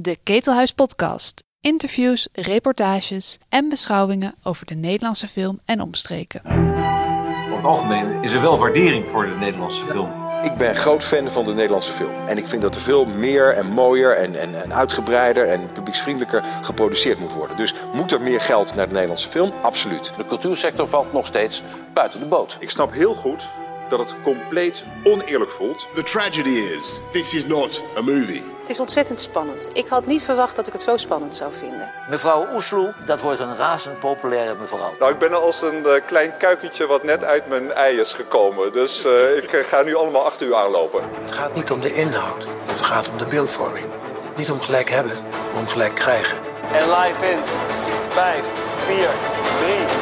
De Ketelhuis Podcast. Interviews, reportages en beschouwingen over de Nederlandse film en omstreken. Over het algemeen is er wel waardering voor de Nederlandse film. Ik ben groot fan van de Nederlandse film. En ik vind dat er veel meer en mooier en, en, en uitgebreider en publieksvriendelijker geproduceerd moet worden. Dus moet er meer geld naar de Nederlandse film? Absoluut. De cultuursector valt nog steeds buiten de boot. Ik snap heel goed dat het compleet oneerlijk voelt. The tragedy is, this is not a movie. Het is ontzettend spannend. Ik had niet verwacht dat ik het zo spannend zou vinden. Mevrouw Oesloe, dat wordt een razend populaire mevrouw. Nou, ik ben als een uh, klein kuikentje wat net uit mijn ei is gekomen. Dus uh, ik uh, ga nu allemaal achter u aanlopen. Het gaat niet om de inhoud. Het gaat om de beeldvorming. Niet om gelijk hebben, maar om gelijk krijgen. En live in 5, 4, 3...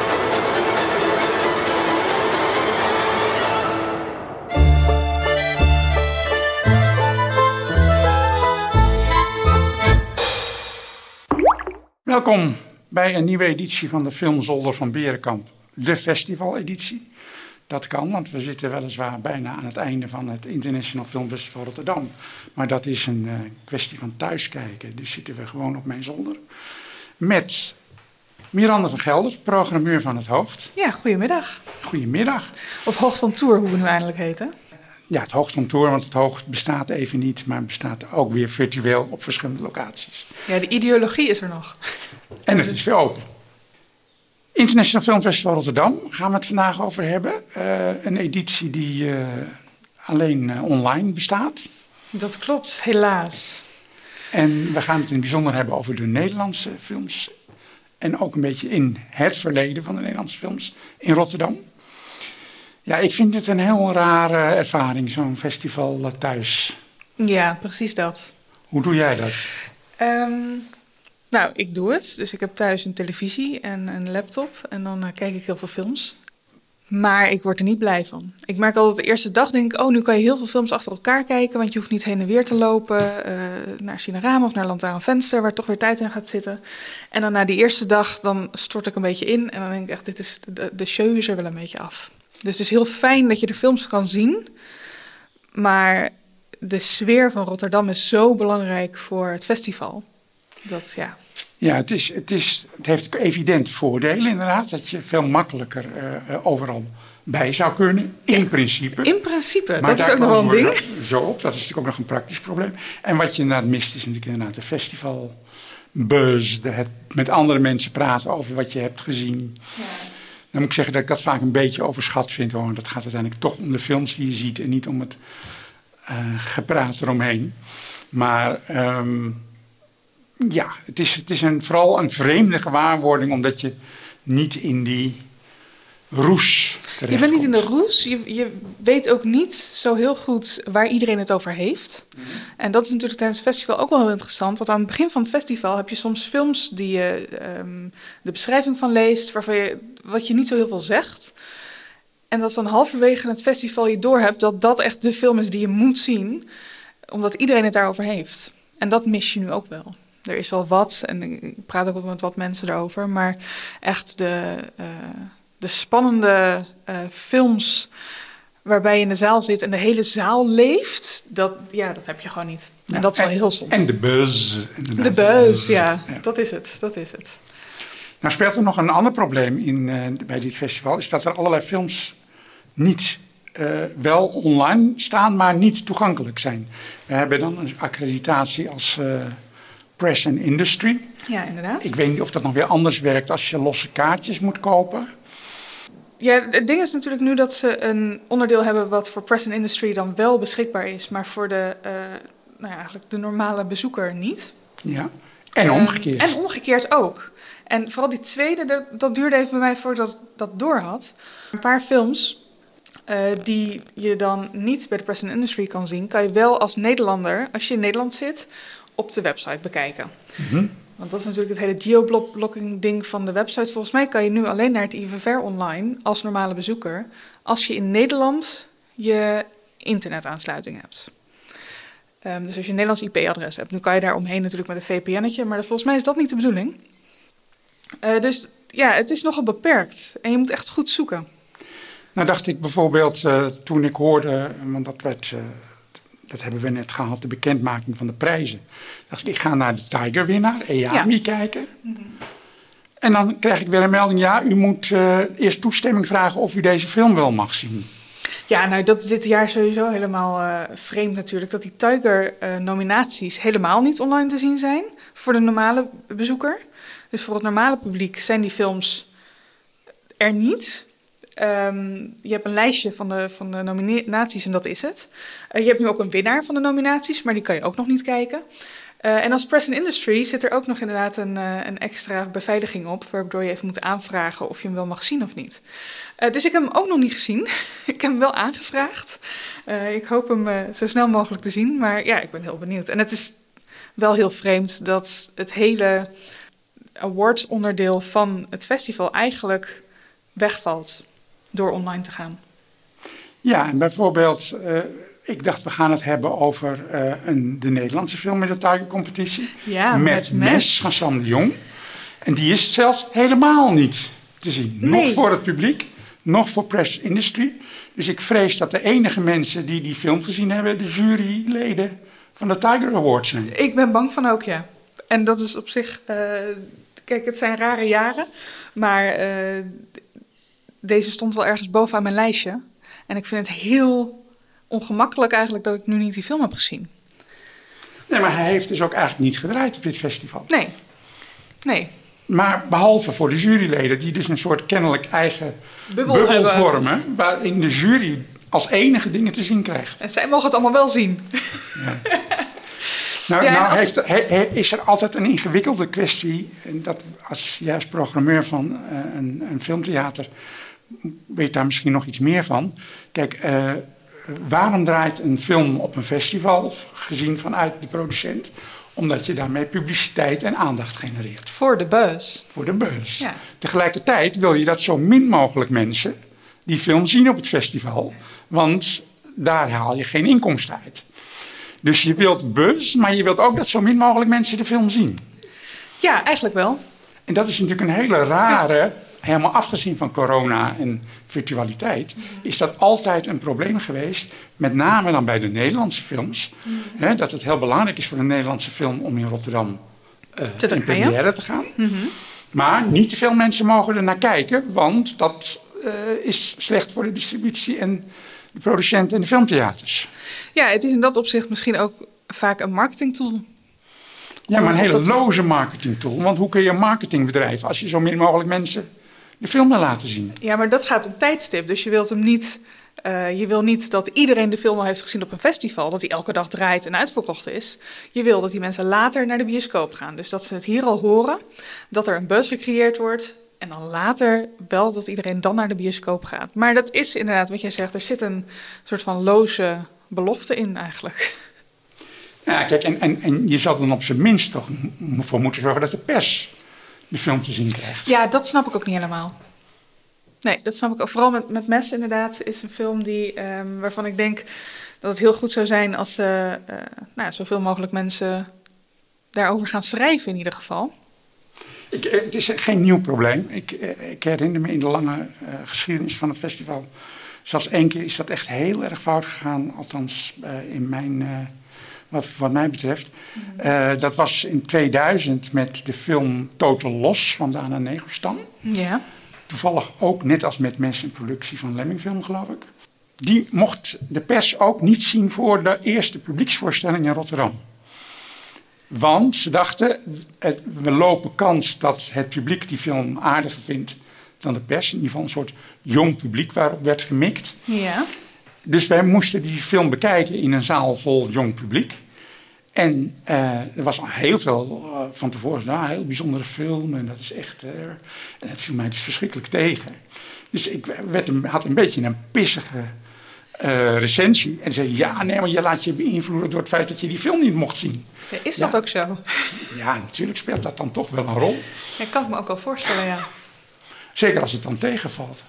Welkom bij een nieuwe editie van de Filmzolder van Berenkamp, de festivaleditie. Dat kan, want we zitten weliswaar bijna aan het einde van het International Filmfestival Rotterdam. Maar dat is een uh, kwestie van thuiskijken, dus zitten we gewoon op mijn zolder. Met Miranda van Gelder, programmeur van het Hoogt. Ja, goedemiddag. Goedemiddag. Of Hoogt on Tour, hoe we nu eindelijk heten. Ja, het Tour, want het Hoogt bestaat even niet, maar bestaat ook weer virtueel op verschillende locaties. Ja, de ideologie is er nog. En het is weer open. International Film Festival Rotterdam gaan we het vandaag over hebben. Uh, een editie die uh, alleen uh, online bestaat. Dat klopt, helaas. En we gaan het in het bijzonder hebben over de Nederlandse films. En ook een beetje in het verleden van de Nederlandse films in Rotterdam. Ja, ik vind het een heel rare ervaring, zo'n festival thuis. Ja, precies dat. Hoe doe jij dat? Um, nou, ik doe het. Dus ik heb thuis een televisie en een laptop en dan uh, kijk ik heel veel films. Maar ik word er niet blij van. Ik merk altijd de eerste dag, denk ik, oh, nu kan je heel veel films achter elkaar kijken, want je hoeft niet heen en weer te lopen uh, naar Cinerama of naar Lantaarn Venster, waar toch weer tijd in gaat zitten. En dan na die eerste dag, dan stort ik een beetje in en dan denk ik echt, dit is, de, de show is er wel een beetje af. Dus het is heel fijn dat je de films kan zien, maar de sfeer van Rotterdam is zo belangrijk voor het festival. Dat, ja. Ja, het, is, het, is, het heeft evident voordelen inderdaad. Dat je veel makkelijker uh, overal bij zou kunnen. In principe. In principe, maar dat is ook nog wel een ding. Zo op, dat is natuurlijk ook nog een praktisch probleem. En wat je inderdaad mist is natuurlijk inderdaad de festivalbuzz. De, het met andere mensen praten over wat je hebt gezien. Ja. Dan moet ik zeggen dat ik dat vaak een beetje overschat vind. Hoor. Dat gaat uiteindelijk toch om de films die je ziet en niet om het uh, gepraat eromheen. Maar... Um, ja, het is, het is een, vooral een vreemde gewaarwording, omdat je niet in die roes Je bent niet in de roes. Je, je weet ook niet zo heel goed waar iedereen het over heeft. Mm -hmm. En dat is natuurlijk tijdens het festival ook wel heel interessant. Want aan het begin van het festival heb je soms films die je um, de beschrijving van leest, waarvan je, wat je niet zo heel veel zegt. En dat dan halverwege het festival je doorhebt dat dat echt de film is die je moet zien, omdat iedereen het daarover heeft. En dat mis je nu ook wel. Er is wel wat en ik praat ook met wat mensen erover, maar echt de, uh, de spannende uh, films waarbij je in de zaal zit en de hele zaal leeft, dat, ja, dat heb je gewoon niet. En dat is wel en, heel zonde. En de buzz. De buzz, ja, ja, dat is het, dat is het. Nou speelt er nog een ander probleem in, uh, bij dit festival, is dat er allerlei films niet uh, wel online staan, maar niet toegankelijk zijn. We hebben dan een accreditatie als uh, Press and Industry. Ja, inderdaad. Ik weet niet of dat nog weer anders werkt als je losse kaartjes moet kopen. Ja, het ding is natuurlijk nu dat ze een onderdeel hebben wat voor Press and Industry dan wel beschikbaar is, maar voor de, uh, nou ja, eigenlijk de normale bezoeker niet. Ja, en omgekeerd. Uh, en omgekeerd ook. En vooral die tweede, dat, dat duurde even bij mij voordat ik dat door had. Een paar films uh, die je dan niet bij de Press and Industry kan zien, kan je wel als Nederlander, als je in Nederland zit, op de website bekijken. Mm -hmm. Want dat is natuurlijk het hele geoblocking ding van de website. Volgens mij kan je nu alleen naar het IVVR online als normale bezoeker als je in Nederland je internetaansluiting hebt. Um, dus als je een Nederlands IP-adres hebt, nu kan je daar omheen natuurlijk met een VPN'tje, maar volgens mij is dat niet de bedoeling. Uh, dus ja, het is nogal beperkt en je moet echt goed zoeken. Nou dacht ik bijvoorbeeld uh, toen ik hoorde, want dat werd uh, dat hebben we net gehad, de bekendmaking van de prijzen. Dacht ik, ik ga naar de Tiger-winnaar, EAMI, kijken. En dan krijg ik weer een melding, ja, u moet uh, eerst toestemming vragen of u deze film wel mag zien. Ja, nou dat is dit jaar sowieso helemaal uh, vreemd natuurlijk. Dat die Tiger-nominaties helemaal niet online te zien zijn voor de normale bezoeker. Dus voor het normale publiek zijn die films er niet. Um, je hebt een lijstje van de, van de nominaties en dat is het. Uh, je hebt nu ook een winnaar van de nominaties, maar die kan je ook nog niet kijken. Uh, en als Press Industry zit er ook nog inderdaad een, uh, een, extra beveiliging op, waardoor je even moet aanvragen of je hem wel mag zien of niet. dus ik heb hem ook nog niet gezien. ik heb hem wel aangevraagd. ik hoop hem zo snel mogelijk te zien, maar ja, ik ben heel benieuwd. En het is wel heel vreemd dat het hele awards onderdeel van het festival eigenlijk wegvalt door online te gaan. Ja, en bijvoorbeeld, uh, ik dacht we gaan het hebben over uh, een, de Nederlandse film in de Tiger-competitie. Ja, met, met Mes van Sam de Jong. En die is zelfs helemaal niet te zien. Nee. Nog voor het publiek, nog voor press industry. Dus ik vrees dat de enige mensen die die film gezien hebben, de juryleden van de Tiger Awards zijn. Ik ben bang van ook, ja. En dat is op zich. Uh, kijk, het zijn rare jaren. Maar uh, deze stond wel ergens bovenaan mijn lijstje. En ik vind het heel ongemakkelijk eigenlijk dat ik nu niet die film heb gezien. Nee, maar hij heeft dus ook eigenlijk niet gedraaid op dit festival. Nee. Nee. Maar behalve voor de juryleden, die dus een soort kennelijk eigen bubbel, bubbel vormen, waarin de jury als enige dingen te zien krijgt. En zij mogen het allemaal wel zien. Ja. Nou, Ja, nou heeft, he- he- is er altijd een ingewikkelde kwestie. Dat als als programmeur van eh, een, een filmtheater weet daar misschien nog iets meer van. Kijk, eh, waarom draait een film op een festival, gezien vanuit de producent? Omdat je daarmee publiciteit en aandacht genereert. Voor de buzz. Voor de. Ja. Tegelijkertijd wil je dat zo min mogelijk mensen die film zien op het festival. Want daar haal je geen inkomsten uit. Dus je wilt buzz, maar je wilt ook dat zo min mogelijk mensen de film zien. Ja, eigenlijk wel. En dat is natuurlijk een hele rare, helemaal afgezien van corona en virtualiteit, is dat altijd een probleem geweest. Met name dan bij de Nederlandse films. Hè, dat het heel belangrijk is voor een Nederlandse film om in Rotterdam eh, Te in première te gaan. Maar niet te veel mensen mogen er naar kijken, want dat eh, is slecht voor de distributie en de producenten en de filmtheaters. Ja, het is in dat opzicht misschien ook vaak een marketingtool. Ja, maar een hele loze marketingtool. Want hoe kun je een marketingbedrijf als je zo min mogelijk mensen de film wil laten zien? Ja, maar dat gaat om tijdstip. Dus je wilt hem niet. eh, je wil niet dat iedereen de film al heeft gezien op een festival, dat hij elke dag draait en uitverkocht is. Je wil dat die mensen later naar de bioscoop gaan. Dus dat ze het hier al horen, dat er een buzz gecreëerd wordt. En dan later wel dat iedereen dan naar de bioscoop gaat. Maar dat is inderdaad wat jij zegt, er zit een soort van loze belofte in eigenlijk. Ja, kijk, en, en, en je zal dan op zijn minst toch voor moeten zorgen dat de pers de film te zien krijgt. Ja, dat snap ik ook niet helemaal. Nee, dat snap ik ook. Vooral met, met Mes inderdaad is een film die, ehm, waarvan ik denk dat het heel goed zou zijn als eh, eh, nou, zoveel mogelijk mensen daarover gaan schrijven in ieder geval. Ik, eh, het is geen nieuw probleem. Ik, ik herinner me in de lange geschiedenis van het festival. Zelfs één keer is dat echt heel erg fout gegaan. Althans, in mijn, wat, wat mij betreft. Eh, dat was in 2000 met de film Total Los van Dana Negelstam. Ja. Toevallig ook net als met Mes een productie van Lemmingfilm, geloof ik. Die mocht de pers ook niet zien voor de eerste publieksvoorstelling in Rotterdam. Want ze dachten, het, we lopen kans dat het publiek die film aardiger vindt dan de pers. In ieder geval een soort jong publiek waarop werd gemikt. Ja. Dus wij moesten die film bekijken in een zaal vol jong publiek. En eh, er was al heel veel eh, van tevoren, nou, een heel bijzondere film. En dat is echt. eh, en het viel mij dus verschrikkelijk tegen. Dus ik werd een, had een beetje een pissige recensie. En zei: Ja, nee, maar je laat je beïnvloeden door het feit dat je die film niet mocht zien. Ja, is Ja. dat ook zo? Ja, natuurlijk speelt dat dan toch wel een rol. Ja, kan ik me ook wel voorstellen, ja. Zeker als het dan tegenvalt.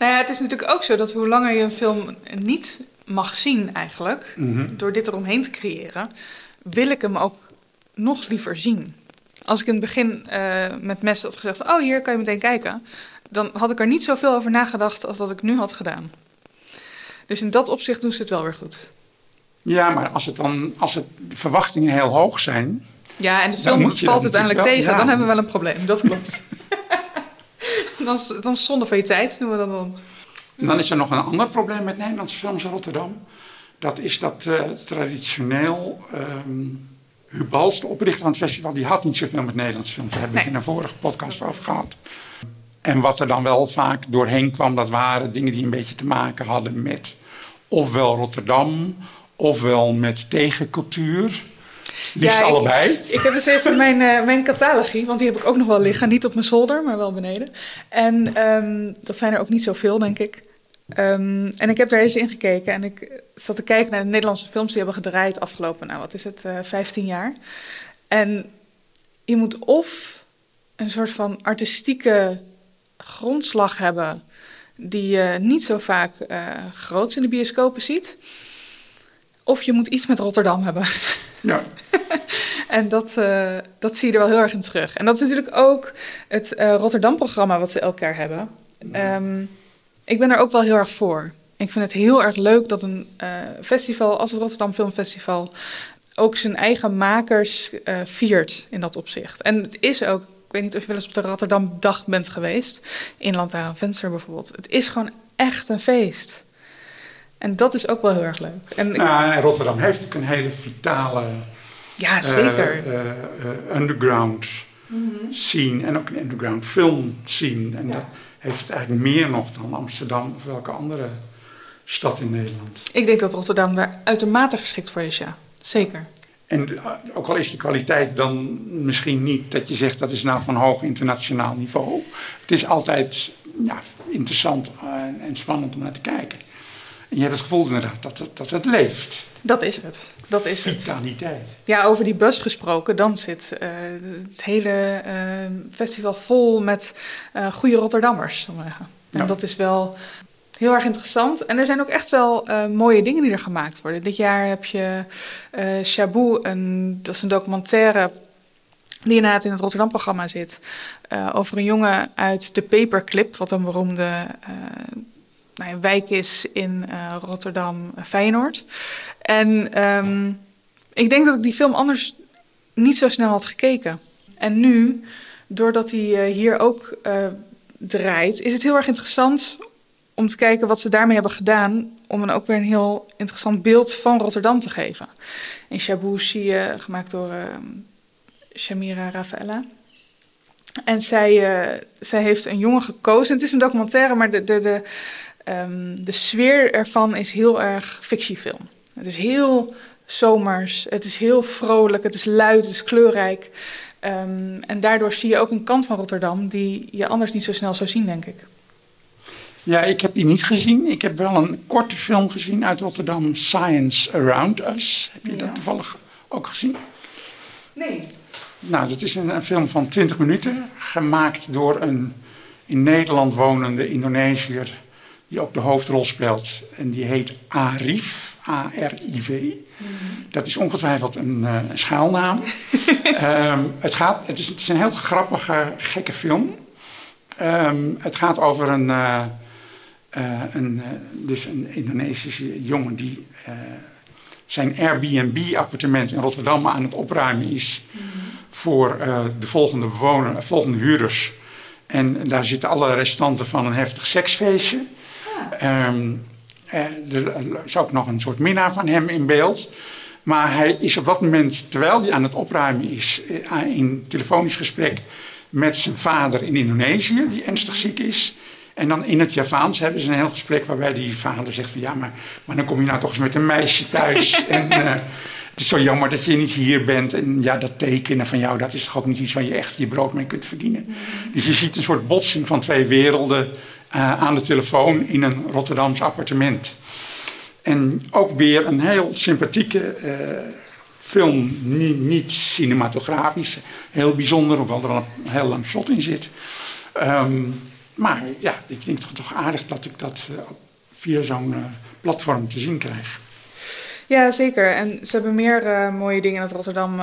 Nou ja, het is natuurlijk ook zo dat hoe langer je een film niet mag zien eigenlijk, Mhm. door dit eromheen te creëren, wil ik hem ook nog liever zien. Als ik in het begin eh, met Mes had gezegd, oh hier kan je meteen kijken, dan had ik er niet zoveel over nagedacht als dat ik nu had gedaan. Dus in dat opzicht doen ze het wel weer goed. Ja, maar als, het dan, als het, de verwachtingen heel hoog zijn. Ja, en de film valt uiteindelijk tegen. Dan hebben we wel een probleem. Dat klopt. Dan, is, dan is zonde van je tijd, noemen we dat dan. En dan is er nog een ander probleem met Nederlandse films in Rotterdam. Dat is dat eh, traditioneel. ehm Huub Bals, de oprichter van het festival, die had niet zoveel met Nederlandse films. Daar hebben we het in een vorige podcast over gehad. En wat er dan wel vaak doorheen kwam, dat waren dingen die een beetje te maken hadden met ofwel Rotterdam, ofwel met tegencultuur. Liefst Ja, allebei. Ik heb eens even mijn, eh, mijn catalogie, want die heb ik ook nog wel liggen. Niet op mijn zolder, maar wel beneden. En ehm, dat zijn er ook niet zoveel, denk ik. Ehm, en ik heb daar eens in gekeken en ik zat te kijken naar de Nederlandse films die hebben gedraaid afgelopen, nou wat is het, eh 15 jaar. En je moet of een soort van artistieke grondslag hebben die je niet zo vaak eh groots in de bioscopen ziet. Of je moet iets met Rotterdam hebben. Ja. En dat, eh, dat zie je er wel heel erg in terug. En dat is natuurlijk ook het eh, Rotterdam-programma wat ze elk jaar hebben. Ehm, ik ben er ook wel heel erg voor. Ik vind het heel erg leuk dat een eh, festival als het Rotterdam Film Festival ook zijn eigen makers viert in dat opzicht. En het is ook, ik weet niet of je wel eens op de Rotterdam Dag bent geweest, in Lantaarn Venster bijvoorbeeld. Het is gewoon echt een feest. En dat is ook wel heel erg leuk. En Nou, en Rotterdam heeft natuurlijk een hele vitale ja, zeker. eh, eh, eh, underground scene en ook een underground film scene. En dat heeft het eigenlijk meer nog dan Amsterdam of welke andere stad in Nederland. Ik denk dat Rotterdam daar uitermate geschikt voor is, ja. Zeker. En eh, ook al is de kwaliteit dan misschien niet dat je zegt dat is nou van hoog internationaal niveau. Het is altijd ja, interessant eh, en spannend om naar te kijken. En je hebt het gevoel inderdaad dat het, dat het leeft. Dat is het. Dat is het. Vitaliteit. Ja, over die bus gesproken, dan zit eh, het hele eh, festival vol met eh goede Rotterdammers. zal ik maar zeggen. En Ja. dat is wel heel erg interessant. En er zijn ook echt wel mooie dingen die er gemaakt worden. Dit jaar heb je eh Shabu, een, dat is een documentaire die inderdaad in het Rotterdam-programma zit. eh, over een jongen uit de Paperclip, wat een beroemde nou wijk is in eh, Rotterdam-Feyenoord. En ehm, ik denk dat ik die film anders niet zo snel had gekeken. En nu, doordat hij eh, hier ook eh, draait, is het heel erg interessant om te kijken wat ze daarmee hebben gedaan. Om dan ook weer een heel interessant beeld van Rotterdam te geven. In Shabu zie je, gemaakt door eh, Shamira Rafaela. En zij, eh, zij heeft een jongen gekozen. Het is een documentaire, maar de, de, de, ehm, de sfeer ervan is heel erg fictiefilm. Het is heel zomers, het is heel vrolijk, het is luid, het is kleurrijk. Ehm, en daardoor zie je ook een kant van Rotterdam die je anders niet zo snel zou zien, denk ik. Ja, ik heb die niet gezien. Ik heb wel een korte film gezien uit Rotterdam, Science Around Us. Heb je dat toevallig ook gezien? Nee. Nou, dat is een, een film van 20 minuten, gemaakt door een in Nederland wonende Indonesiër, die ook de hoofdrol speelt. En die heet Arif, A-R-I-V. Dat is ongetwijfeld een, eh, een schaalnaam. Ehm, het, gaat, het, is, het is een heel grappige, gekke film. Ehm, het gaat over een, eh, eh, een, dus een Indonesische jongen die zijn Airbnb-appartement in Rotterdam aan het opruimen is voor eh, de volgende bewoner, volgende huurders. En daar zitten alle restanten van een heftig seksfeestje. Ehm, eh, er is ook nog een soort minnaar van hem in beeld. Maar hij is op dat moment, terwijl hij aan het opruimen is, eh, in telefonisch gesprek met zijn vader in Indonesië, die ernstig ziek is. En dan in het Javaans hebben ze een heel gesprek waarbij die vader zegt van ja, maar, maar dan kom je nou toch eens met een meisje thuis. en eh, het is zo jammer dat je niet hier bent. En ja, dat tekenen van jou, dat is toch ook niet iets waar je echt je brood mee kunt verdienen. Dus je ziet een soort botsing van twee werelden eh, aan de telefoon in een Rotterdams appartement. En ook weer een heel sympathieke eh, film, niet, niet cinematografisch, heel bijzonder, hoewel er al een heel lang shot in zit. Ehm, maar ja, ik denk toch, toch aardig dat ik dat eh, via zo'n platform te zien krijg. Ja, zeker. En ze hebben meer mooie dingen in het Rotterdam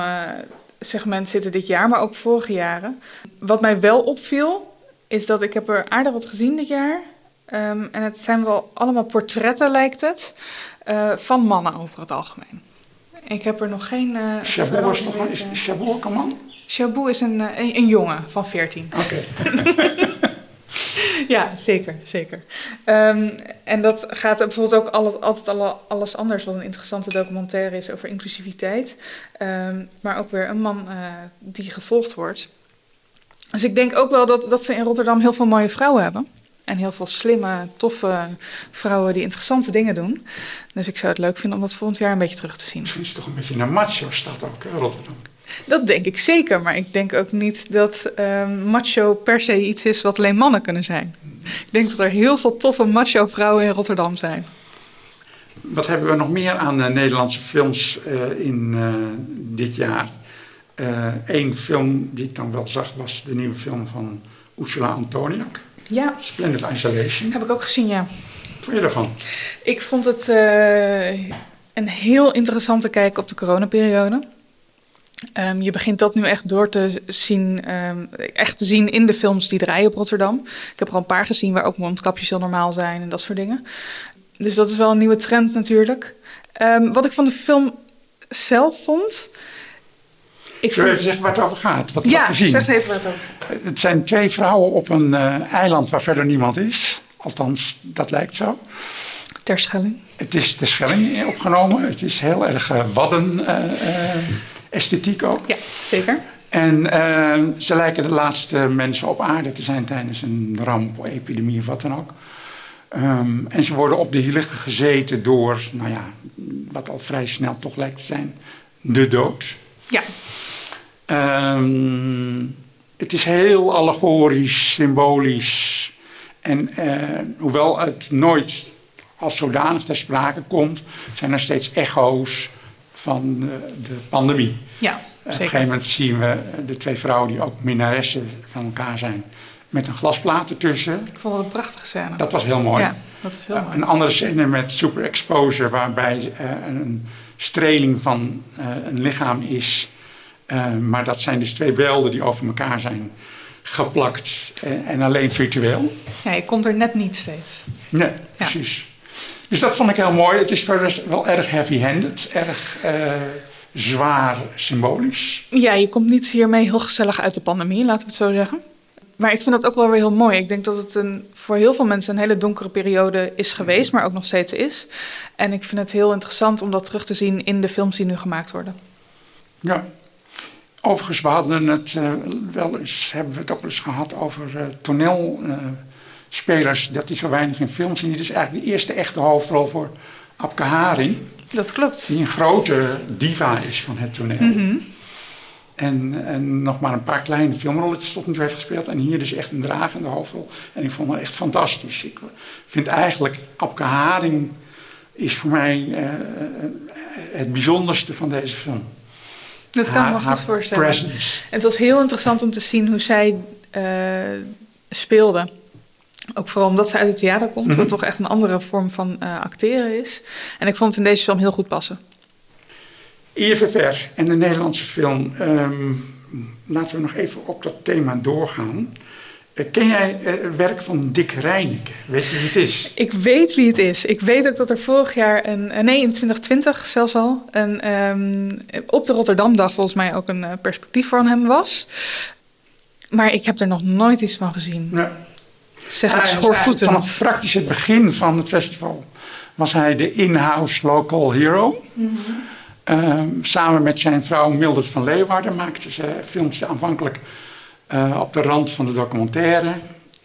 segment zitten dit jaar, maar ook vorige jaren. Wat mij wel opviel, is dat ik heb er aardig wat gezien dit jaar. Ehm, en het zijn wel allemaal portretten, lijkt het, uh, van mannen over het algemeen. Ik heb er nog geen... Uh, Chabot is toch een, is Chabot ook een man? Chabot is een, een, een jongen van 14. Oké. ja, zeker, zeker. Um, en dat gaat bijvoorbeeld ook alle, altijd alle, alles anders, wat een interessante documentaire is over inclusiviteit. Um, maar ook weer een man uh, die gevolgd wordt. Dus ik denk ook wel dat, dat ze in Rotterdam heel veel mooie vrouwen hebben. En heel veel slimme, toffe vrouwen die interessante dingen doen. Dus ik zou het leuk vinden om dat volgend jaar een beetje terug te zien. Misschien is het toch een beetje een macho-stad ook, Rotterdam. Dat denk ik zeker, maar ik denk ook niet dat uh, macho per se iets is wat alleen mannen kunnen zijn. Ik denk dat er heel veel toffe macho vrouwen in Rotterdam zijn. Wat hebben we nog meer aan uh, Nederlandse films uh, in uh, dit jaar? Eén film die ik dan wel zag was de nieuwe film van Ursula Antoniak. Ja. Splendid Isolation. Heb ik ook gezien, ja. Wat vond je daarvan? Ik vond het een heel interessante kijk op de coronaperiode. Um, je begint dat nu echt door te zien, um, echt te zien in de films die draaien op Rotterdam. Ik heb er al een paar gezien waar ook mondkapjes heel normaal zijn en dat soort dingen. Dus dat is wel een nieuwe trend natuurlijk. Um, wat ik van de film zelf vond. Ik Zullen we even zeggen waar het over gaat? Wat ja, zien? zeg even het over. Het zijn twee vrouwen op een uh, eiland waar verder niemand is. Althans, dat lijkt zo. Terschelling. Het is de Schelling opgenomen. Het is heel erg uh, wadden. Uh, esthetiek ook. Ja, zeker. En ze lijken de laatste mensen op aarde te zijn tijdens een ramp, epidemie of wat dan ook. Um, en ze worden op de hielen gezeten door, nou ja, wat al vrij snel toch lijkt te zijn, de dood. Ja. Um, het is heel allegorisch, symbolisch. En uh, hoewel het nooit als zodanig ter sprake komt, zijn er steeds echo's van de, de pandemie. Ja, Op een gegeven moment zien we de twee vrouwen die ook minnaressen van elkaar zijn, met een glasplaat ertussen. Ik vond het een prachtige scène. Dat was heel mooi. Ja, dat was heel mooi. Een andere scène met super exposure, waarbij uh, een streling van een lichaam is. Uh, maar dat zijn dus twee beelden die over elkaar zijn geplakt en alleen virtueel. Ja, je komt er net niet steeds. Nee, ja. precies. Dus dat vond ik heel mooi. Het is wel erg heavy-handed, erg uh, zwaar symbolisch. Ja, je komt niet hiermee heel gezellig uit de pandemie, laten we het zo zeggen. Maar ik vind dat ook wel weer heel mooi. Ik denk dat het een, voor heel veel mensen een hele donkere periode is geweest, maar ook nog steeds is. En ik vind het heel interessant om dat terug te zien in de films die nu gemaakt worden. Ja. Overigens, we hadden het uh, wel eens, hebben we het ook wel eens gehad over uh, toneel spelers dat die zo weinig in films zien. Dit is eigenlijk de eerste echte hoofdrol voor Abke Haring. Dat klopt. Die een grote diva is van het toneel. Mm -hmm. en, en nog maar een paar kleine filmrolletjes tot nu toe heeft gespeeld. En hier dus echt een dragende hoofdrol. En ik vond haar echt fantastisch. Ik vind eigenlijk Abke Haring is voor mij uh, het bijzonderste van deze film. Dat kan ik me goed voorstellen. Presence. Het was heel interessant om te zien hoe zij uh, speelde. Ook vooral omdat ze uit het theater komt, mm -hmm. wat toch echt een andere vorm van uh, acteren is. En ik vond het in deze film heel goed passen. IFFR en de Nederlandse film. Um, laten we nog even op dat thema doorgaan. Uh, ken jij het uh, werk van Dick Reineke? Weet je wie het is? Ik weet wie het is. Ik weet ook dat er vorig jaar, een, nee in 2020 zelfs al, een, um, op de Rotterdamdag volgens mij ook een perspectief van hem was. Maar ik heb er nog nooit iets van gezien. Ja. Zeg ik schoorvoetend. Vanaf praktisch het begin van het festival was hij de in-house local hero. Mm -hmm. uh, samen met zijn vrouw Mildred van Leeuwarden maakten ze films aanvankelijk uh, op de rand van de documentaire.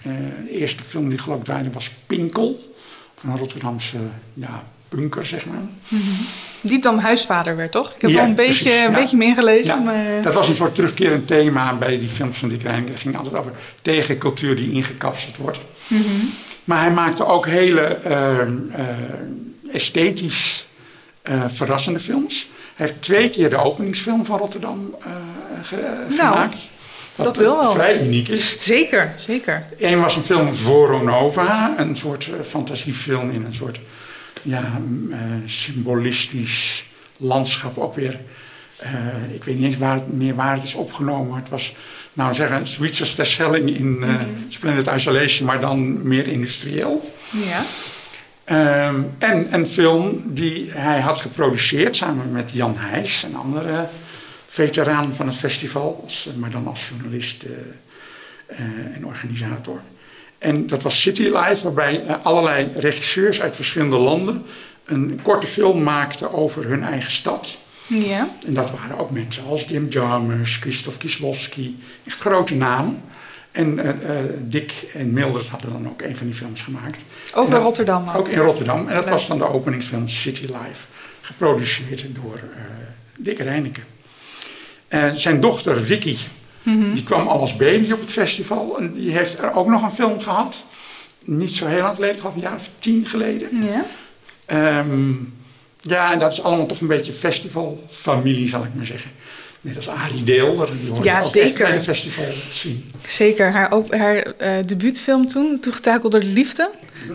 Uh, de eerste film die geloof ik draaide was Pinkel. Van een Rotterdamse ja, bunker, zeg maar. -hmm. Die dan huisvader werd, toch? Ik heb ja, wel een beetje, precies, een beetje meer ingelezen. Ja, maar... Dat was een soort terugkerend thema bij die films van Dick Reineke. Het ging altijd over tegencultuur die ingekapseld wordt. -hmm. Maar hij maakte ook hele uh, uh, esthetisch verrassende films. Hij heeft twee keer de openingsfilm van Rotterdam ge nou, gemaakt. Wat dat wel. vrij uniek is. Zeker, zeker. Eén was een film Voronova, een soort fantasiefilm in een soort ja, symbolistisch landschap ook weer. eh, ik weet niet eens waar het, meer waar het is opgenomen. Het was, nou zeggen, zoiets als Terschelling in uh, Splendid Isolation, maar dan meer industrieel. Ja. Ehm, en een film die hij had geproduceerd samen met Jan Heijs, een andere veteraan van het festival, als, maar dan als journalist en organisator. En dat was City Life, waarbij allerlei regisseurs uit verschillende landen een korte film maakten over hun eigen stad. Ja. En dat waren ook mensen als Jim Jarmusch, Christoph Kieslowski, echt grote namen. En uh, uh, Dick en Mildred hadden dan ook een van die films gemaakt. Over dat, Rotterdam ook. Ook in Rotterdam. En dat was dan de openingsfilm City Life. Geproduceerd door uh, Dick Reineke. zijn dochter Ricky, mm -hmm. die kwam al als baby op het festival. En die heeft er ook nog een film gehad. Niet zo heel lang geleden, geloof een jaar of tien geleden. Ja. Um, ja, en dat is allemaal toch een beetje festivalfamilie, zal ik maar zeggen. Net als Arie Deel, die hoorde ja, ook zeker. bij de festival zien. Zeker, haar, op, haar uh, debuutfilm toen, Toegetakeld door de Liefde,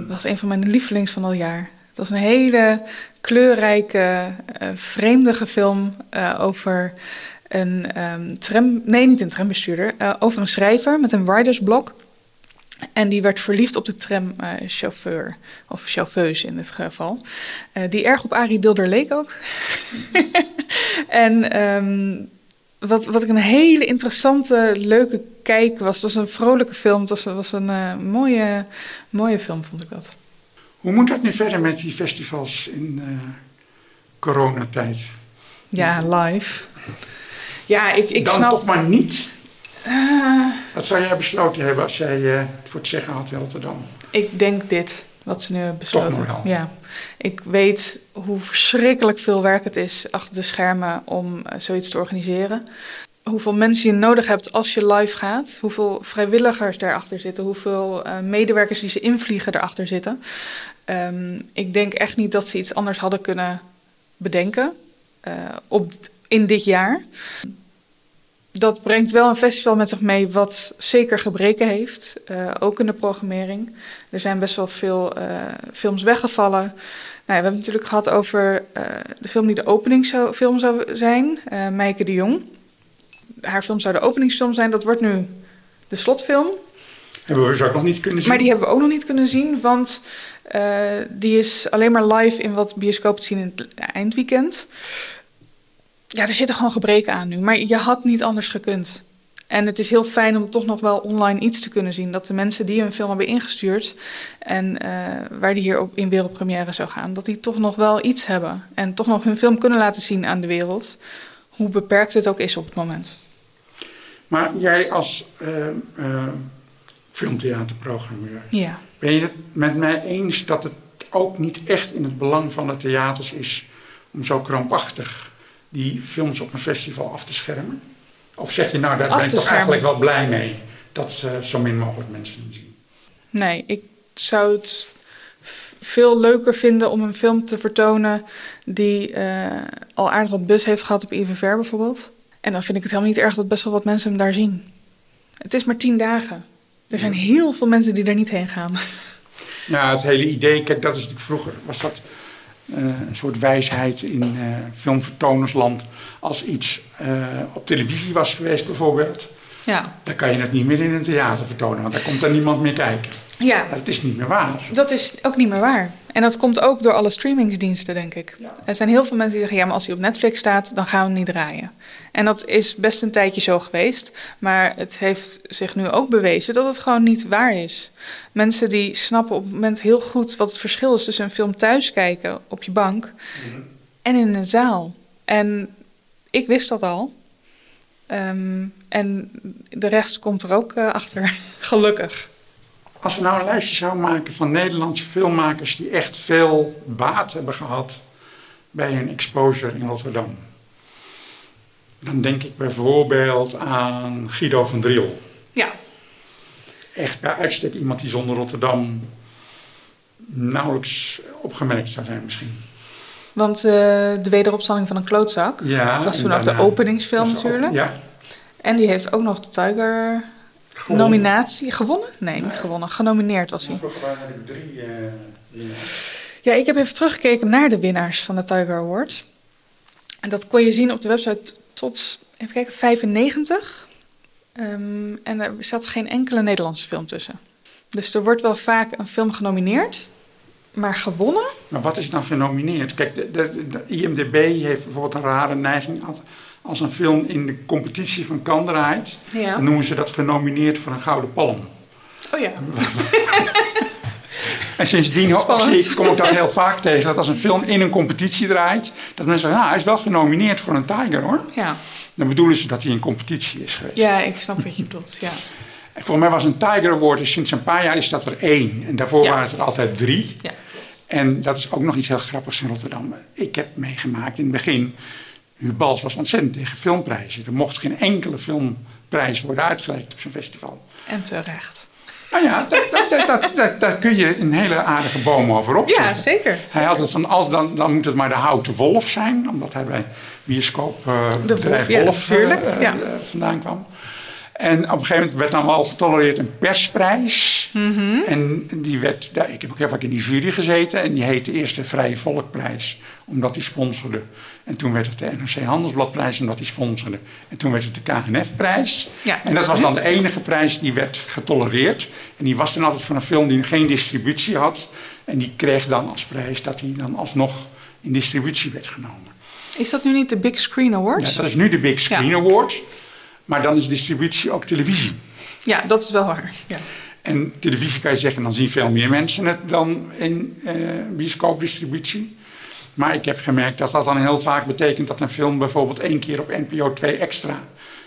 was een van mijn lievelings van al jaar. Het was een hele kleurrijke, uh, vreemdige film uh, over een um, tram... Nee, niet een trambestuurder. over een schrijver met een writersblok. En die werd verliefd op de tramchauffeur, of chauffeuse in dit geval. Uh, die erg op Arie Dilder leek ook. en um, wat, wat ik een hele interessante, leuke kijk was. Het was een vrolijke film. Het was, was een uh, mooie, mooie film, vond ik dat. Hoe moet dat nu verder met die festivals in uh, coronatijd? Ja, live. Ja, ik, ik Dan snap... toch maar niet? Uh, Wat zou jij besloten hebben als jij uh, het voor het zeggen had in Rotterdam? Ik denk dit, wat ze nu hebben besloten. Toch nog wel. Ja. Ik weet hoe verschrikkelijk veel werk het is achter de schermen om uh, zoiets te organiseren. Hoeveel mensen je nodig hebt als je live gaat. Hoeveel vrijwilligers daarachter zitten. Hoeveel uh, medewerkers die ze invliegen daarachter zitten. Um, ik denk echt niet dat ze iets anders hadden kunnen bedenken uh, op, in dit jaar dat brengt wel een festival met zich mee wat zeker gebreken heeft. Uh, ook in de programmering. Er zijn best wel veel uh, films weggevallen. Nou, we hebben het natuurlijk gehad over uh, de film die de openingsfilm zou zijn. Meike de Jong. Haar film zou de openingsfilm zijn. Dat wordt nu de slotfilm. Hebben we dus ook nog niet kunnen zien. Maar die hebben we ook nog niet kunnen zien. Want die is alleen maar live in wat bioscopen te zien in het eindweekend ja, er zitten gewoon gebreken aan nu. Maar je had niet anders gekund. En het is heel fijn om toch nog wel online iets te kunnen zien. Dat de mensen die een film hebben ingestuurd en uh, waar die hier op in wereldpremière zou gaan, dat die toch nog wel iets hebben. En toch nog hun film kunnen laten zien aan de wereld. Hoe beperkt het ook is op het moment. Maar jij als uh, uh, filmtheaterprogrammeur, ja. ben je het met mij eens dat het ook niet echt in het belang van de theaters is om zo krampachtig die films op een festival af te schermen? Of zeg je nou, daar ben ik toch eigenlijk wel blij mee dat uh, zo min mogelijk mensen zien? Nee, ik zou het veel leuker vinden om een film te vertonen die uh, al aardig wat bus heeft gehad op IVVR bijvoorbeeld. En dan vind ik het helemaal niet erg dat best wel wat mensen hem daar zien. Het is maar tien dagen. Er zijn heel veel mensen die er niet heen gaan. Ja, het hele idee, kijk, dat is natuurlijk vroeger, was dat uh, een soort wijsheid in uh, filmvertonersland. Als iets uh, op televisie was geweest bijvoorbeeld, ja. dan kan je het niet meer in een theater vertonen, want daar komt er niemand meer kijken. Ja. Dat is niet meer waar. Dat is ook niet meer waar. En dat komt ook door alle streamingsdiensten, denk ik. Ja. Er zijn heel veel mensen die zeggen, ja, maar als hij op Netflix staat, dan gaan we hem niet draaien. En dat is best een tijdje zo geweest. Maar het heeft zich nu ook bewezen dat het gewoon niet waar is. Mensen die snappen op het moment heel goed wat het verschil is tussen een film thuis kijken op je bank mm-hmm. en in een zaal. En ik wist dat al. Um, en de rest komt er ook uh, achter, gelukkig. Als we nou een lijstje zouden maken van Nederlandse filmmakers die echt veel baat hebben gehad bij hun exposure in Rotterdam. Dan denk ik bijvoorbeeld aan Guido van Driel. Ja. Echt bij uitstek iemand die zonder Rotterdam nauwelijks opgemerkt zou zijn misschien. Want uh, de wederopstanding van een klootzak ja, was toen ook de openingsfilm natuurlijk. Ja. En die heeft ook nog de Tiger gewonnen. nominatie gewonnen? Nee, nee, niet gewonnen. Genomineerd was hij. Vroeger waren er drie uh, Ja, ik heb even teruggekeken naar de winnaars van de Tiger Award. En dat kon je zien op de website tot, even kijken, 95. Ehm, en er zat geen enkele Nederlandse film tussen. Dus er wordt wel vaak een film genomineerd, maar gewonnen? Maar wat is dan genomineerd? Kijk, de, de, de IMDB heeft bijvoorbeeld een rare neiging. Als, als een film in de competitie van Cannes draait, Ja. dan noemen ze dat genomineerd voor een gouden palm. Oh ja. En sindsdien zie kom ik dat heel vaak tegen. Dat als een film in een competitie draait, dat mensen zeggen, nou, hij is wel genomineerd voor een Tiger hoor. Ja. Dan bedoelen ze dat hij in competitie is geweest. ja, ik snap wat je bedoelt. Ja. En volgens mij was een Tiger Award, dus sinds een paar jaar is dat er één. En daarvoor Ja. waren het er altijd drie. Ja. En dat is ook nog iets heel grappigs in Rotterdam. Ik heb meegemaakt in het begin, Huub Bals was ontzettend tegen filmprijzen. Er mocht geen enkele filmprijs worden uitgereikt op zo'n festival. En terecht. Nou ja, daar, kun je een hele aardige boom over opzetten. Ja, zeker. Hij had het van, als, dan, dan moet het maar de houten wolf zijn. Omdat hij bij bioscoop eh De Wolf, ja, Wolf eh, ja. eh, vandaan kwam. En op een gegeven moment werd dan wel getolereerd een persprijs. Mhm. En die werd, daar- ik heb ook heel vaak in die jury gezeten. En die heette eerst de Vrije Volkprijs, omdat die sponsorde. En toen werd het de NRC Handelsbladprijs, omdat die sponsorde. En toen werd het de KNF-prijs. Ja, en dat was dan de enige prijs die werd getolereerd. En die was dan altijd voor een film die geen distributie had. En die kreeg dan als prijs dat hij dan alsnog in distributie werd genomen. Is dat nu niet de Big Screen Awards? Ja, dat is nu de Big Screen Ja. Award. Maar dan is distributie ook televisie. Ja, dat is wel waar. Ja. En televisie kan je zeggen, dan zien veel meer mensen het dan in eh bioscoopdistributie. Maar ik heb gemerkt dat dat dan heel vaak betekent dat een film bijvoorbeeld één keer op NPO 2 extra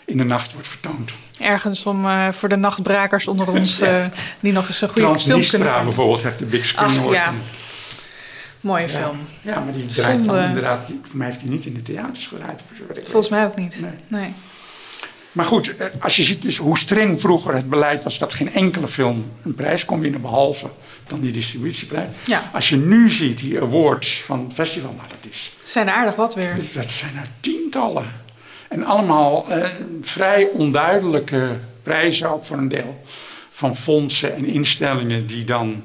in de nacht wordt vertoond. Ergens om eh, voor de nachtbrakers onder ons Ja. eh, die nog eens een goede film kunnen Transnistra bijvoorbeeld heeft de Big Screen Ach, ja. Mooie film. Ja, maar die draait Zonde. dan inderdaad, voor mij heeft hij niet in de theaters gedraaid. Volgens mij ook niet. Nee. Nee. Maar goed, eh, als je ziet dus hoe streng vroeger het beleid was dat geen enkele film een prijs kon winnen, behalve dan die distributieprijs. Ja. Als je nu ziet die awards van het festival, nou dat is, Zijn er aardig wat weer. dat zijn er tientallen. En allemaal eh, vrij onduidelijke prijzen ook voor een deel. Van fondsen en instellingen die dan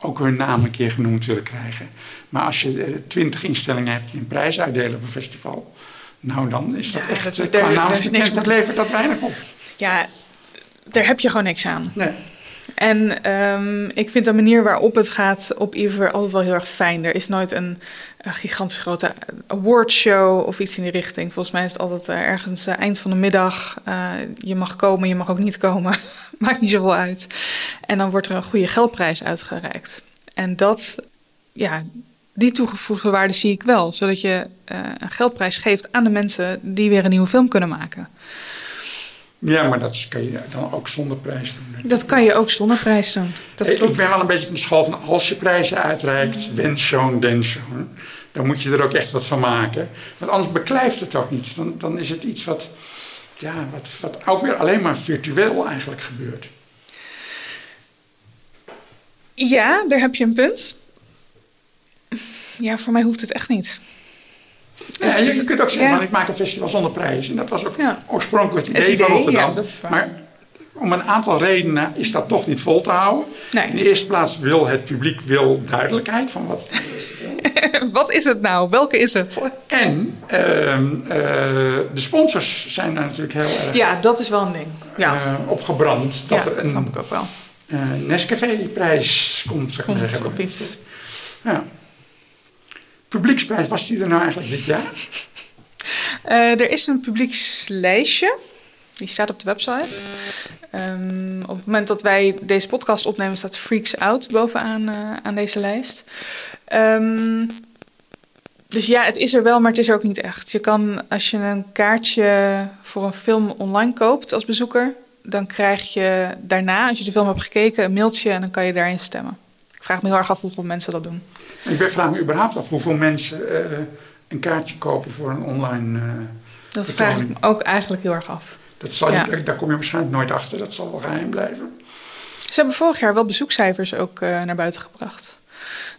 ook hun naam een keer genoemd willen krijgen. Maar als je eh, twintig instellingen hebt die een prijs uitdelen op een festival. Nou, dan is dat Ja, echt, dat daar- qua naamsbekend, dat levert dat weinig op. Ja, daar heb je gewoon niks aan. Nee. En ehm, ik vind de manier waarop het gaat op Iver altijd wel heel erg fijn. Er is nooit een, een gigantisch grote awardshow of iets in die richting. Volgens mij is het altijd eh, ergens eh, eind van de middag. eh, je mag komen, je mag ook niet komen. Maakt niet zoveel uit. En dan wordt er een goede geldprijs uitgereikt. En dat, ja, die toegevoegde waarde zie ik wel. Zodat je eh, een geldprijs geeft aan de mensen die weer een nieuwe film kunnen maken. Ja, maar dat kan je dan ook zonder prijs doen. Dat kan je ook zonder prijs doen. Dat Eh, ik ben wel een beetje van de school van als je prijzen uitreikt, wens zo'n, den zo'n. Dan moet je er ook echt wat van maken. Want anders beklijft het ook niet. Dan, dan is het iets wat, ja, wat, wat ook weer alleen maar virtueel eigenlijk gebeurt. Ja, daar heb je een punt. Ja, voor mij hoeft het echt niet. Ja, je, je kunt ook zeggen, Ja. van, ik maak een festival zonder prijs. En dat was ook Ja. oorspronkelijk het Het idee, van Rotterdam. dat maar om een aantal redenen is dat toch niet vol te houden. Nee. In de eerste plaats wil het publiek wil duidelijkheid van wat Wat is het nou? Welke is het? En ehm, eh, de sponsors zijn daar natuurlijk heel erg Ja, dat is wel een ding. Ja, eh, op gebrand. Dat ja er dat een snap ik ook wel. eh, Nescafé-prijs komt, zou ik maar Komt zeggen. op iets. Ja. Publieksprijs, was die er nou eigenlijk dit jaar? Eh, er is een publiekslijstje. Die staat op de website. Ehm, op het moment dat wij deze podcast opnemen, staat Freaks Out bovenaan eh, aan deze lijst. Ehm, dus ja, het is er wel, maar het is er ook niet echt. Je kan, als je een kaartje voor een film online koopt als bezoeker, dan krijg je daarna, als je de film hebt gekeken, een mailtje en dan kan je daarin stemmen. Vraag me heel erg af hoeveel mensen dat doen. Ik ben- vraag me überhaupt af hoeveel mensen eh, een kaartje kopen voor een online... eh, Dat vraag ik me ook eigenlijk heel erg af. Dat zal Ja. je, daar kom je waarschijnlijk nooit achter. Dat zal wel geheim blijven. Ze hebben vorig jaar wel bezoekcijfers ook eh, naar buiten gebracht.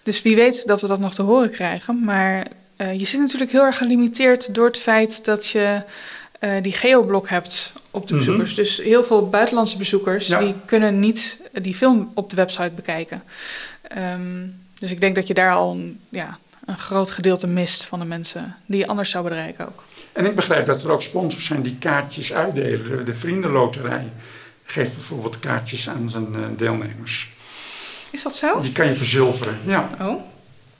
Dus wie weet dat we dat nog te horen krijgen. Maar je zit natuurlijk heel erg gelimiteerd door het feit dat je die geoblok hebt op de Mhm. bezoekers. Dus heel veel buitenlandse bezoekers Ja. die kunnen niet die film op de website bekijken. Ehm, dus ik denk dat je daar al een, ja, een groot gedeelte mist van de mensen die je anders zou bereiken ook. En ik begrijp dat er ook sponsors zijn die kaartjes uitdelen. De Vriendenloterij geeft bijvoorbeeld kaartjes aan zijn eh, deelnemers. Is dat zo? Die kan je verzilveren, ja. Oh,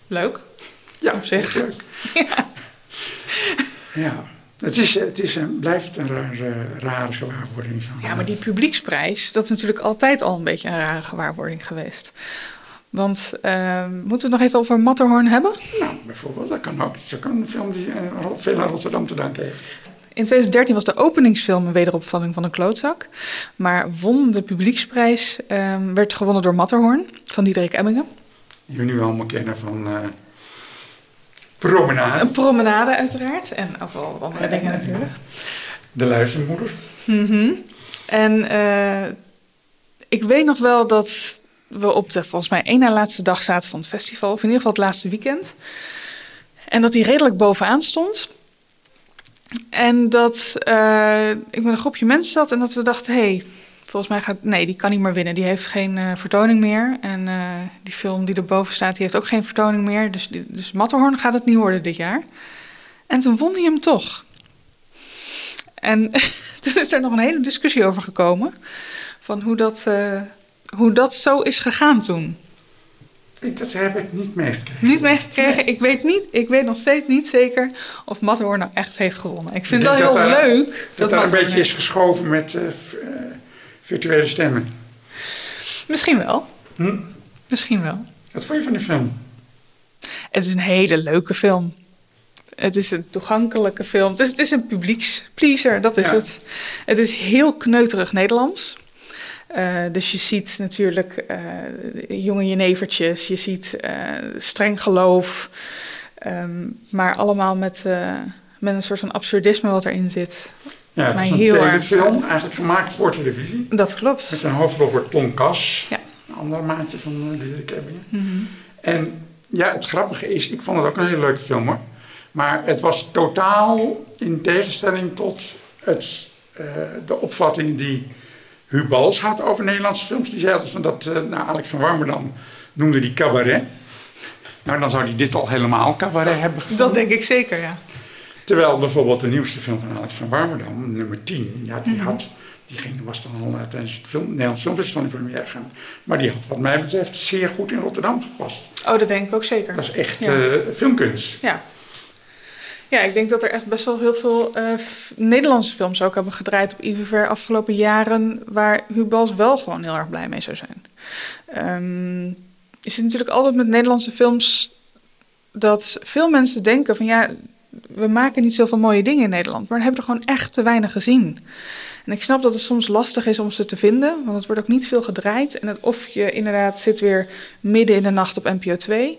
leuk. Ja, op zich. leuk. Ja. Ja, het, is, het is een, blijft een rare, rare gewaarwording. Zo. Ja, maar die publieksprijs, dat is natuurlijk altijd al een beetje een rare gewaarwording geweest. Want uh, moeten we het nog even over Matterhorn hebben? Nou, bijvoorbeeld, dat kan ook. Dat ook een film die uh, veel aan Rotterdam te danken heeft. In 2013 was de openingsfilm een wederopvatting van een klootzak. Maar won de publieksprijs, uh, werd gewonnen door Matterhorn van Diederik Ebbingen. Die we nu allemaal kennen van uh, Promenade. Een promenade uiteraard. En ook wel wat andere dingen natuurlijk. De luizenmoeder. Mm -hmm. En uh, ik weet nog wel dat we op de volgens mij één na laatste dag zaten van het festival. Of in ieder geval het laatste weekend. En dat hij redelijk bovenaan stond. En dat uh, ik met een groepje mensen zat en dat we dachten... hé, hey, volgens mij gaat... Nee, die kan niet meer winnen. Die heeft geen uh, vertoning meer. En uh, die film die erboven staat, die heeft ook geen vertoning meer. Dus, dus Matterhorn gaat het niet worden dit jaar. En toen won hij hem toch. En toen is er nog een hele discussie over gekomen. Van hoe dat, hoe dat zo is gegaan toen. Dat heb ik niet meegekregen. Niet meegekregen? Nee. Ik, weet niet, ik weet nog steeds niet zeker of Matterhorn nou echt heeft gewonnen. Ik vind het wel heel daar, leuk. Dat, dat daar een beetje heeft. is geschoven met uh, virtuele stemmen. Misschien wel. Hm? Misschien wel. Wat vond je van de film? Het is een hele leuke film. Het is een toegankelijke film. Het is, het is een publiekspleaser, dat is ja. het. Het is heel kneuterig Nederlands. Uh, dus je ziet natuurlijk uh, jonge jenevertjes, je ziet uh, streng geloof, um, maar allemaal met, met een soort van absurdisme wat erin zit. Ja, het is een telefilm, eigenlijk gemaakt voor televisie. Dat klopt. Met een hoofdrol voor Tom Kas, ja. een ander maatje van Diederik Ebbingen. Mm -hmm. En ja, het grappige is, ik vond het ook een hele leuke film hoor. Maar het was totaal in tegenstelling tot het, de opvatting die Huub Bals had over Nederlandse films. Die zei altijd van dat, uh, nou, Alex van Warmerdam noemde die cabaret. Nou, dan zou hij dit al helemaal cabaret hebben gevonden. Dat denk ik zeker, ja. Terwijl bijvoorbeeld de nieuwste film van Alex van Warmerdam, nummer 10, ja, die had, diegene was dan al uh, tijdens het film, Nederlands Filmfestival in première gegaan. Maar die had wat mij betreft zeer goed in Rotterdam gepast. Oh, dat denk ik ook zeker. Dat is echt ja. uh, filmkunst. Ja. Ja, ik denk dat er echt best wel heel veel uh, Nederlandse films ook hebben gedraaid op IVVR afgelopen jaren, waar Hubals wel gewoon heel erg blij mee zou zijn. Um, is natuurlijk altijd met Nederlandse films dat veel mensen denken van ja, we maken niet zoveel mooie dingen in Nederland, maar we hebben er gewoon echt te weinig gezien. En ik snap dat het soms lastig is om ze te vinden, want het wordt ook niet veel gedraaid. En het, of je inderdaad zit weer midden in de nacht op NPO 2.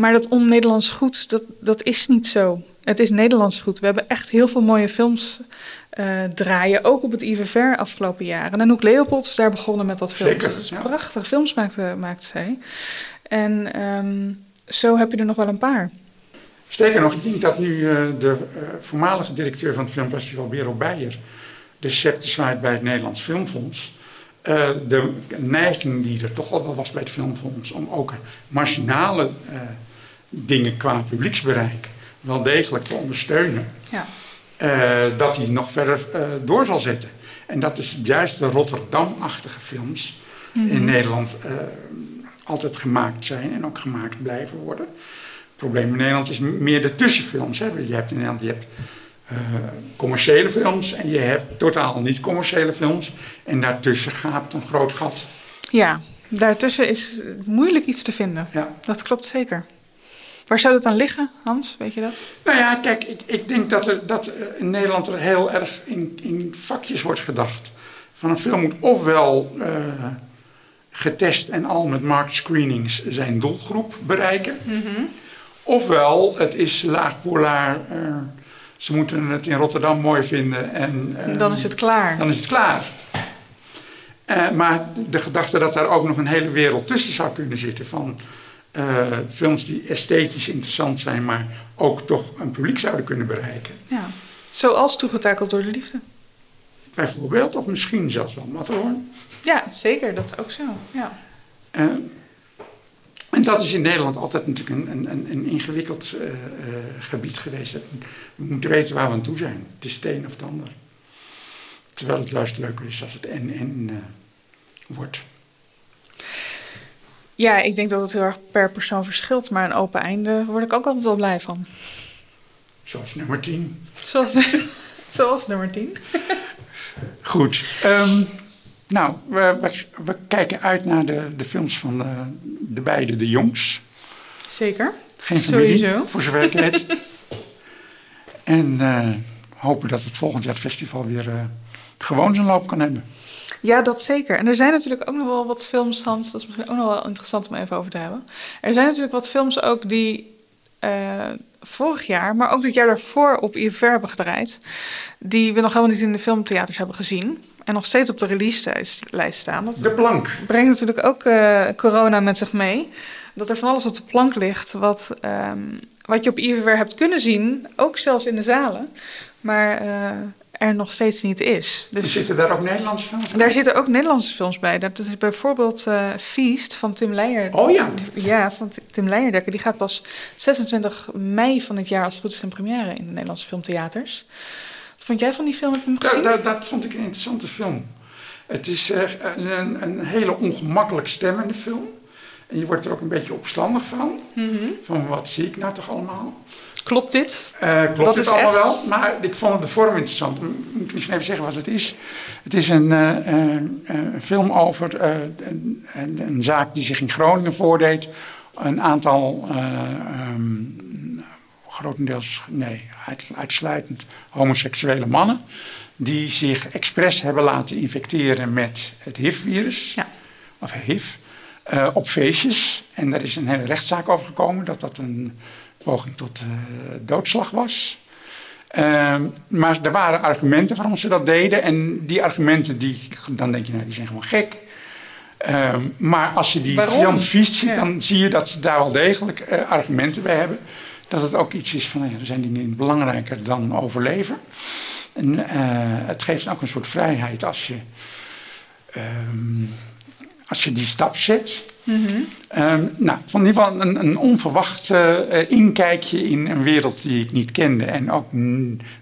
Maar dat on-Nederlands goed, dat, dat is niet zo. Het is Nederlands goed. We hebben echt heel veel mooie films uh, draaien, ook op het IVVR afgelopen jaren. En Anouk Leopold is daar begonnen met dat film. Zeker, dus dat is ja. prachtige films maakte, maakte zij. En um, zo heb je er nog wel een paar. Sterker nog, ik denk dat nu uh, de uh, voormalige directeur van het filmfestival, Bero Beijer, de scepter bij het Nederlands Filmfonds. Uh, de neiging die er toch al wel was bij het Filmfonds om ook marginale dingen qua publieksbereik wel degelijk te ondersteunen, ja. uh, dat die nog verder door zal zetten. En dat is juist de Rotterdam-achtige films mm -hmm. in Nederland altijd gemaakt zijn en ook gemaakt blijven worden. Het probleem in Nederland is meer de tussenfilms. Hè. Je hebt in Nederland je hebt, commerciële films en je hebt totaal niet commerciële films. En daartussen gaat een groot gat. Ja, daartussen is moeilijk iets te vinden. Ja. Dat klopt zeker. Waar zou dat aan liggen, Hans? Weet je dat? Nou ja, kijk, ik, ik denk dat, er, dat in Nederland er heel erg in, in vakjes wordt gedacht. Van een film moet ofwel uh, getest en al met market screenings zijn doelgroep bereiken. Mm -hmm. Ofwel, het is laagpolaar. Uh, ze moeten het in Rotterdam mooi vinden. En, uh, dan is het klaar. Dan is het klaar. Maar de gedachte dat daar ook nog een hele wereld tussen zou kunnen zitten. Van uh, films die esthetisch interessant zijn, maar ook toch een publiek zouden kunnen bereiken. Ja. Zoals Toegetakeld door de Liefde. Bijvoorbeeld, of misschien zelfs wel Matterhorn. Ja, zeker. Dat is ook zo. Ja. Uh, en dat is in Nederland altijd natuurlijk een, een, een ingewikkeld uh, uh, gebied geweest. We moeten weten waar we aan toe zijn. Het is het een of het ander. Terwijl het juist leuker is als het en-en wordt. Ja, ik denk dat het heel erg per persoon verschilt. Maar een open einde word ik ook altijd wel blij van. Zoals nummer 10. Zoals, zoals nummer 10. Goed. Um, nou, we, we, we, kijken uit naar de, de films van de, de beide de jongs. Zeker. Geen familie, Sowieso. voor zover ik weet. en uh, hopen dat het volgend jaar het festival weer uh, gewoon zijn loop kan hebben. Ja, dat zeker. En er zijn natuurlijk ook nog wel wat films, Hans, dat is misschien ook nog wel interessant om even over te hebben. Er zijn natuurlijk wat films ook die uh, vorig jaar, maar ook het jaar daarvoor op IFR hebben gedraaid, die we nog helemaal niet in de filmtheaters hebben gezien. En nog steeds op de release-lijst staan. Dat de plank. Brengt natuurlijk ook uh, corona met zich mee. Dat er van alles op de plank ligt wat, um, wat je op IFR hebt kunnen zien, ook zelfs in de zalen. Maar uh, er nog steeds niet is. Dus zitten daar ook Nederlandse films bij? Daar zitten ook Nederlandse films bij. Dat is bijvoorbeeld uh, Feast van Tim Leijer. Oh ja. Ja, van Tim Leijerdekker. Die gaat pas 26 mei van het jaar als het goed is in première in de Nederlandse filmtheaters. Wat vond jij van die film? Heb je hem gezien? Dat, dat, dat vond ik een interessante film. Het is uh, een, een, hele ongemakkelijk stemmende film. En je wordt er ook een beetje opstandig van. Mm -hmm. Van wat zie ik nou toch allemaal? Klopt dit? Uh, klopt dat dit is allemaal echt? wel? Maar ik vond de vorm interessant. Ik moet misschien even zeggen wat het is. Het is een, uh, uh, een film over een, een, een, zaak die zich in Groningen voordeed. Een aantal, um, grotendeels, nee, uit, uitsluitend homoseksuele mannen. Die zich expres hebben laten infecteren met het HIV-virus. Ja. Of HIV. op feestjes. En daar is een hele rechtszaak over gekomen dat dat een poging tot uh, doodslag was. Uh, maar er waren argumenten waarom ze dat deden. En die argumenten, die, dan denk je, nou, die zijn gewoon gek. Uh, maar als je die waarom? film viest ziet, Ja. dan zie je dat ze daar wel degelijk uh, argumenten bij hebben. Dat het ook iets is van, nou ja, er zijn die niet belangrijker dan overleven. En uh, het geeft ook een soort vrijheid als je, um, als je die stap zet. Mm -hmm. Nou, van in ieder geval een, een onverwacht uh, inkijkje in een wereld die ik niet kende en ook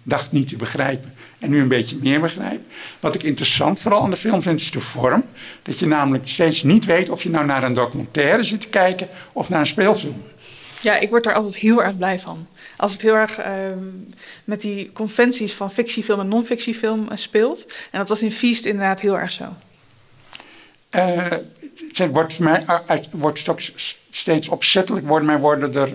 dacht niet te begrijpen. En nu een beetje meer begrijp. Wat ik interessant vooral aan de film vind, is de vorm. Dat je namelijk steeds niet weet of je nou naar een documentaire zit te kijken of naar een speelfilm. Ja, ik word daar altijd heel erg blij van. Als het heel erg uh, met die conventies van fictiefilm en non-fictiefilm uh, speelt. En dat was in Feast inderdaad heel erg zo. Uh, het wordt, mij, wordt steeds opzettelijk worden, worden er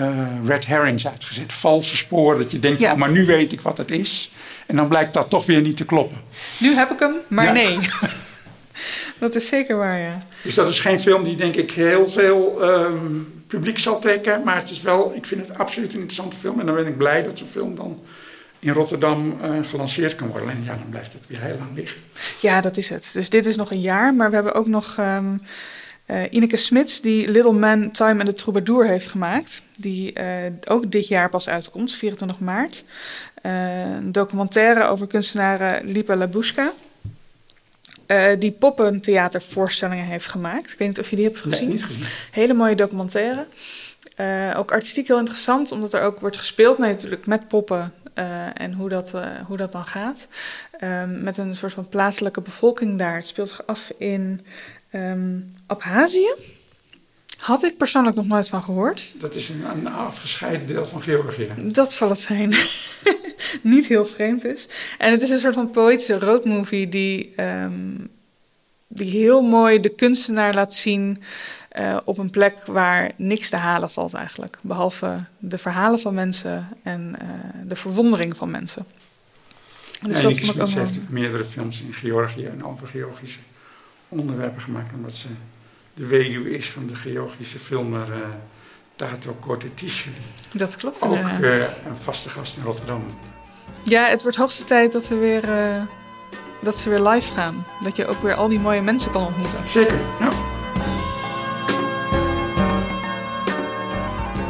uh, red herrings uitgezet. Valse sporen, dat je denkt, ja. van, maar nu weet ik wat het is. En dan blijkt dat toch weer niet te kloppen. Nu heb ik hem, maar Ja. nee. dat is zeker waar, ja. Dus dat is geen film die denk ik heel veel um, publiek zal trekken. Maar het is wel, ik vind het absoluut een interessante film. En dan ben ik blij dat zo'n film dan in Rotterdam uh, gelanceerd kan worden. En ja, dan blijft het weer heel lang liggen. Ja, dat is het. Dus dit is nog een jaar. Maar we hebben ook nog um, uh, Ineke Smits, die Little Man, Time en de Troubadour heeft gemaakt. Die uh, ook dit jaar pas uitkomt, 24 maart. Een documentaire over kunstenaar Lipa Labuska. Uh, die poppentheatervoorstellingen heeft gemaakt. Ik weet niet of je die hebt gezien. Nee, niet gezien. Hele mooie documentaire. Uh, ook artistiek heel interessant, omdat er ook wordt gespeeld nee, natuurlijk met poppen uh, en hoe dat, uh, hoe dat dan gaat. Um, met een soort van plaatselijke bevolking daar. Het speelt zich af in um, Abhazie. Had ik persoonlijk nog nooit van gehoord. Dat is een, een afgescheiden deel van Georgië. Dat zal het zijn. Niet heel vreemd is. En het is een soort van poëtische roadmovie die, um, die heel mooi de kunstenaar laat zien uh, op een plek waar niks te halen valt eigenlijk. Behalve de verhalen van mensen en uh, de verwondering van mensen. Dus ja, Smits heeft meerdere films in Georgië en over Georgische onderwerpen gemaakt. Omdat ze de weduwe is van de Georgische filmer uh, Tato Kortetishvili. Dat klopt Ook een vaste gast in Rotterdam. Ja, het wordt hoogste tijd dat we weer... Dat ze weer live gaan. Dat je ook weer al die mooie mensen kan ontmoeten. Zeker, ja.